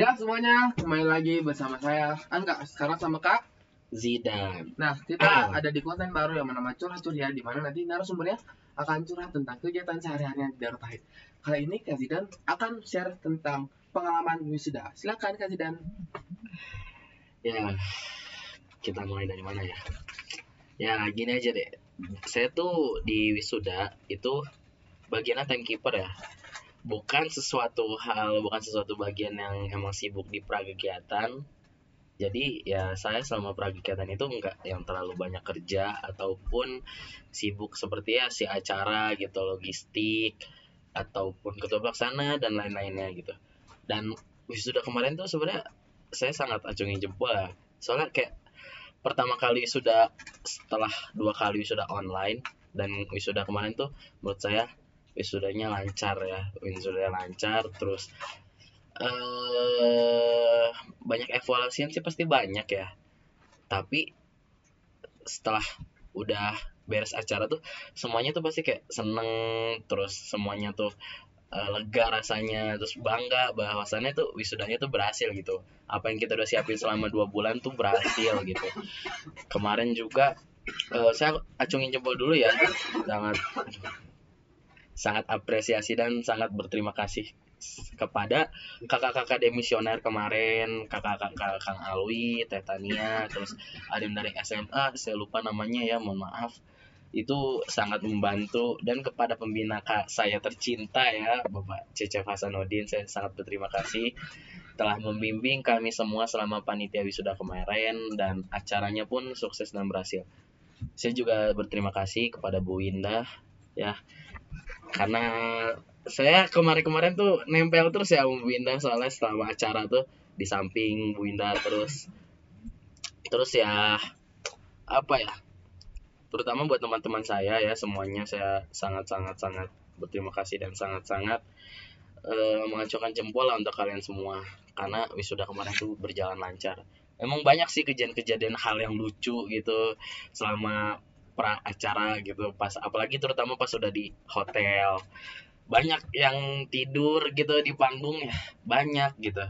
Ya semuanya kembali lagi bersama saya Angga sekarang sama Kak. Zidan. Nah kita ada di konten baru yang bernama curhat curhat di mana nanti narasumbernya akan curhat tentang kegiatan sehari-hari yang tidak terkait. Kali ini Kak Zidan akan share tentang pengalaman wisuda. Silakan Kak Zidan. Ya, kita mulai dari mana ya? Ya, gini aja deh. Saya tuh di wisuda itu bagiannya timekeeper ya. Bukan sesuatu hal, bukan sesuatu bagian yang emang sibuk di prakegiatan. Jadi ya saya selama prakegiatan itu enggak yang terlalu banyak kerja ataupun sibuk seperti ya si acara gitu, logistik ataupun ketua pelaksana dan lain-lainnya gitu. Dan wisuda kemarin tuh sebenarnya saya sangat acungi jempol ya. Soalnya kayak pertama kali sudah setelah dua kali sudah online dan wisuda kemarin tuh menurut saya wisudanya lancar ya wisudanya lancar terus eh banyak evaluasi sih pasti banyak ya. Tapi setelah udah beres acara tuh semuanya tuh pasti kayak seneng terus semuanya tuh uh, lega rasanya terus bangga bahwasannya tuh wisudanya tuh berhasil gitu. Apa yang kita udah siapin selama dua bulan tuh berhasil gitu. Kemarin juga uh, saya acungin jempol dulu ya. Sangat sangat apresiasi dan sangat berterima kasih kepada kakak-kakak demisioner kemarin, kakak-kakak Kang Alwi, Tetania, terus ada yang dari SMA, saya lupa namanya ya, mohon maaf itu sangat membantu dan kepada pembina kak saya tercinta ya Bapak Cecep Hasanuddin saya sangat berterima kasih telah membimbing kami semua selama panitia wisuda kemarin dan acaranya pun sukses dan berhasil. Saya juga berterima kasih kepada Bu Winda ya. Karena saya kemarin-kemarin tuh nempel terus ya Bu Winda soalnya selama acara tuh di samping Bu Winda terus. Terus ya apa ya terutama buat teman-teman saya ya semuanya saya sangat-sangat sangat berterima kasih dan sangat-sangat uh, mengacungkan jempol lah untuk kalian semua. Karena wisuda kemarin tuh berjalan lancar. Emang banyak sih kejadian-kejadian hal yang lucu gitu selama pra acara gitu pas apalagi terutama pas sudah di hotel. Banyak yang tidur gitu di panggung ya banyak gitu.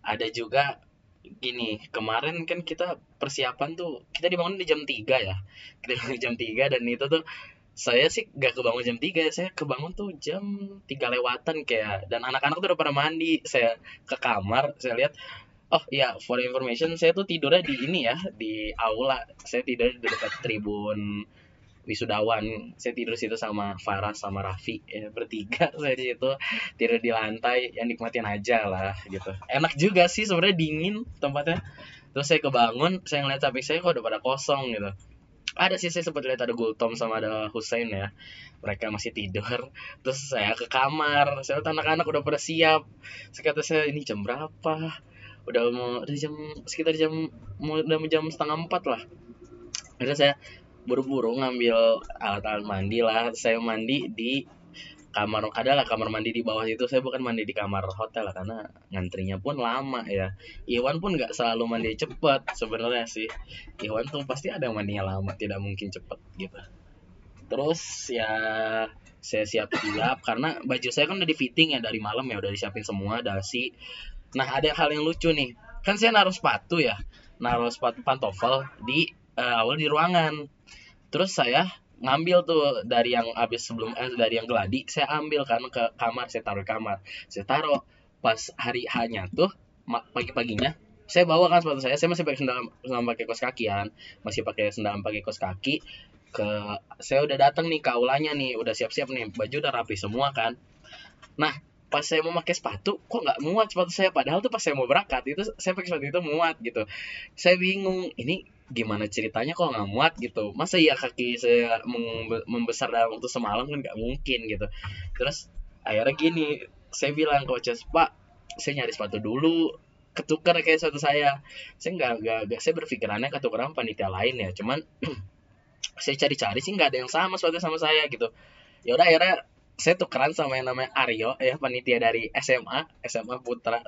Ada juga gini kemarin kan kita persiapan tuh kita dibangun di jam 3 ya. Kita dibangun jam 3 dan itu tuh saya sih gak kebangun jam 3 saya kebangun tuh jam 3 lewatan kayak dan anak-anak tuh udah pada mandi. Saya ke kamar saya lihat oh iya for information saya tuh tidurnya di ini ya di aula. Saya tidur di dekat tribun wisudawan. Saya tidur situ sama Farah sama Raffi ya bertiga. Saya di situ tidur di lantai yang nikmatin aja lah gitu. Enak juga sih sebenarnya dingin tempatnya. Terus saya kebangun saya ngeliat samping saya kok udah pada kosong gitu. Ada sih saya sempat lihat ada Gultom sama ada Hussein ya. Mereka masih tidur. Terus saya ke kamar. Saya lihat anak-anak udah pada siap. Saya kata saya ini jam berapa udah mau udah jam sekitar jam mau udah jam setengah empat lah. Akhirnya saya buru-buru ngambil alat-alat mandi lah. Saya mandi di kamar adalah kamar mandi di bawah itu. Saya bukan mandi di kamar hotel lah karena ngantrinya pun lama ya. Iwan pun nggak selalu mandi cepet sebenarnya sih. Iwan tuh pasti ada yang mandinya lama tidak mungkin cepet gitu. Terus ya saya siap-siap karena baju saya kan udah di fitting ya dari malam ya udah disiapin semua dasi nah ada hal yang lucu nih. Kan saya naruh sepatu ya. Naruh sepatu pantofel di uh, awal di ruangan. Terus saya ngambil tuh dari yang habis sebelum eh, dari yang geladi saya ambil kan ke kamar saya taruh di kamar. Saya taruh pas hari hanya tuh pagi-paginya saya bawa kan sepatu saya. Saya masih pakai sendal sendal pakai kos kaki kan. Masih pakai sendal pakai kos kaki. Ke saya udah datang nih ke aulanya nih. Udah siap-siap nih. Baju udah rapi semua kan. Nah pas saya mau pakai sepatu kok nggak muat sepatu saya? Padahal tuh pas saya mau berangkat itu saya pakai sepatu itu muat gitu. Saya bingung ini gimana ceritanya kok nggak muat gitu. Masa ya kaki saya membesar dalam waktu semalam kan nggak mungkin gitu. Terus akhirnya gini saya bilang ke coach pak saya nyari sepatu dulu ketukar kayak sepatu saya. Saya nggak nggak saya berpikirannya ketukeran panitia lain ya cuman saya cari-cari sih nggak ada yang sama sepatu sama saya gitu. Ya udah akhirnya saya tukeran sama yang namanya Aryo ya panitia dari SMA SMA Putra.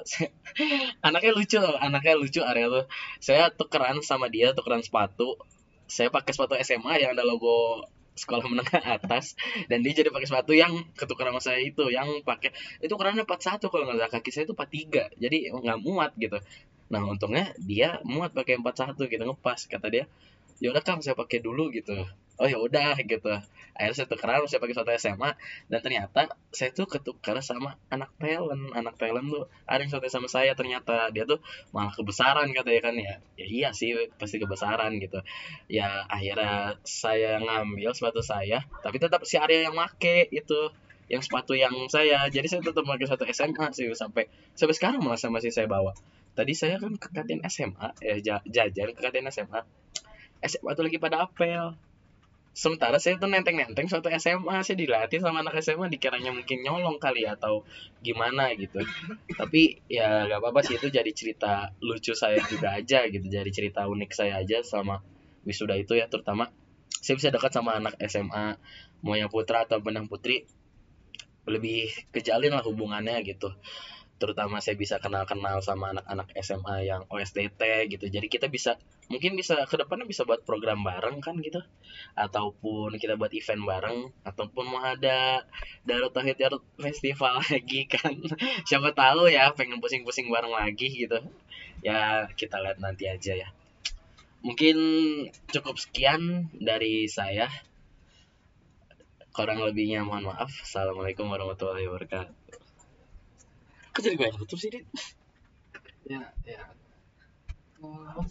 Anaknya lucu anaknya lucu Aryo tuh. Saya tukeran sama dia tukeran sepatu. Saya pakai sepatu SMA yang ada logo sekolah menengah atas. Dan dia jadi pakai sepatu yang ketukeran sama saya itu yang pakai itu ukurannya 41 kalau nggak kaki saya itu 43 jadi nggak muat gitu. Nah untungnya dia muat pakai 41 gitu ngepas kata dia ya udah kang saya pakai dulu gitu. Oh ya udah gitu. Akhirnya saya tukeran saya pakai sepatu SMA dan ternyata saya tuh ketukar sama anak talent. Anak talent tuh ada yang satu sama saya ternyata dia tuh malah kebesaran katanya kan ya. Ya iya sih pasti kebesaran gitu. Ya akhirnya saya ngambil sepatu saya tapi tetap si Arya yang make itu yang sepatu yang saya. Jadi saya tetap pakai sepatu SMA sih sampai sampai sekarang malah masih saya bawa. Tadi saya kan ke SMA ya ja- jajan ke SMA SMA tuh lagi pada apel. Sementara saya tuh nenteng-nenteng suatu SMA saya dilatih sama anak SMA dikiranya mungkin nyolong kali ya, atau gimana gitu. Tapi ya gak apa-apa sih itu jadi cerita lucu saya juga aja gitu jadi cerita unik saya aja sama wisuda itu ya terutama saya bisa dekat sama anak SMA mau yang putra atau yang putri. Lebih kejalin lah hubungannya gitu terutama saya bisa kenal-kenal sama anak-anak SMA yang OSDT gitu. Jadi kita bisa mungkin bisa ke depannya bisa buat program bareng kan gitu. Ataupun kita buat event bareng ataupun mau ada Darut Tauhid Festival lagi kan. Siapa tahu ya pengen pusing-pusing bareng lagi gitu. Ya kita lihat nanti aja ya. Mungkin cukup sekian dari saya. Kurang lebihnya mohon maaf. Assalamualaikum warahmatullahi wabarakatuh Kok jadi gue yang tutup sih, Dit? ya ya Oh,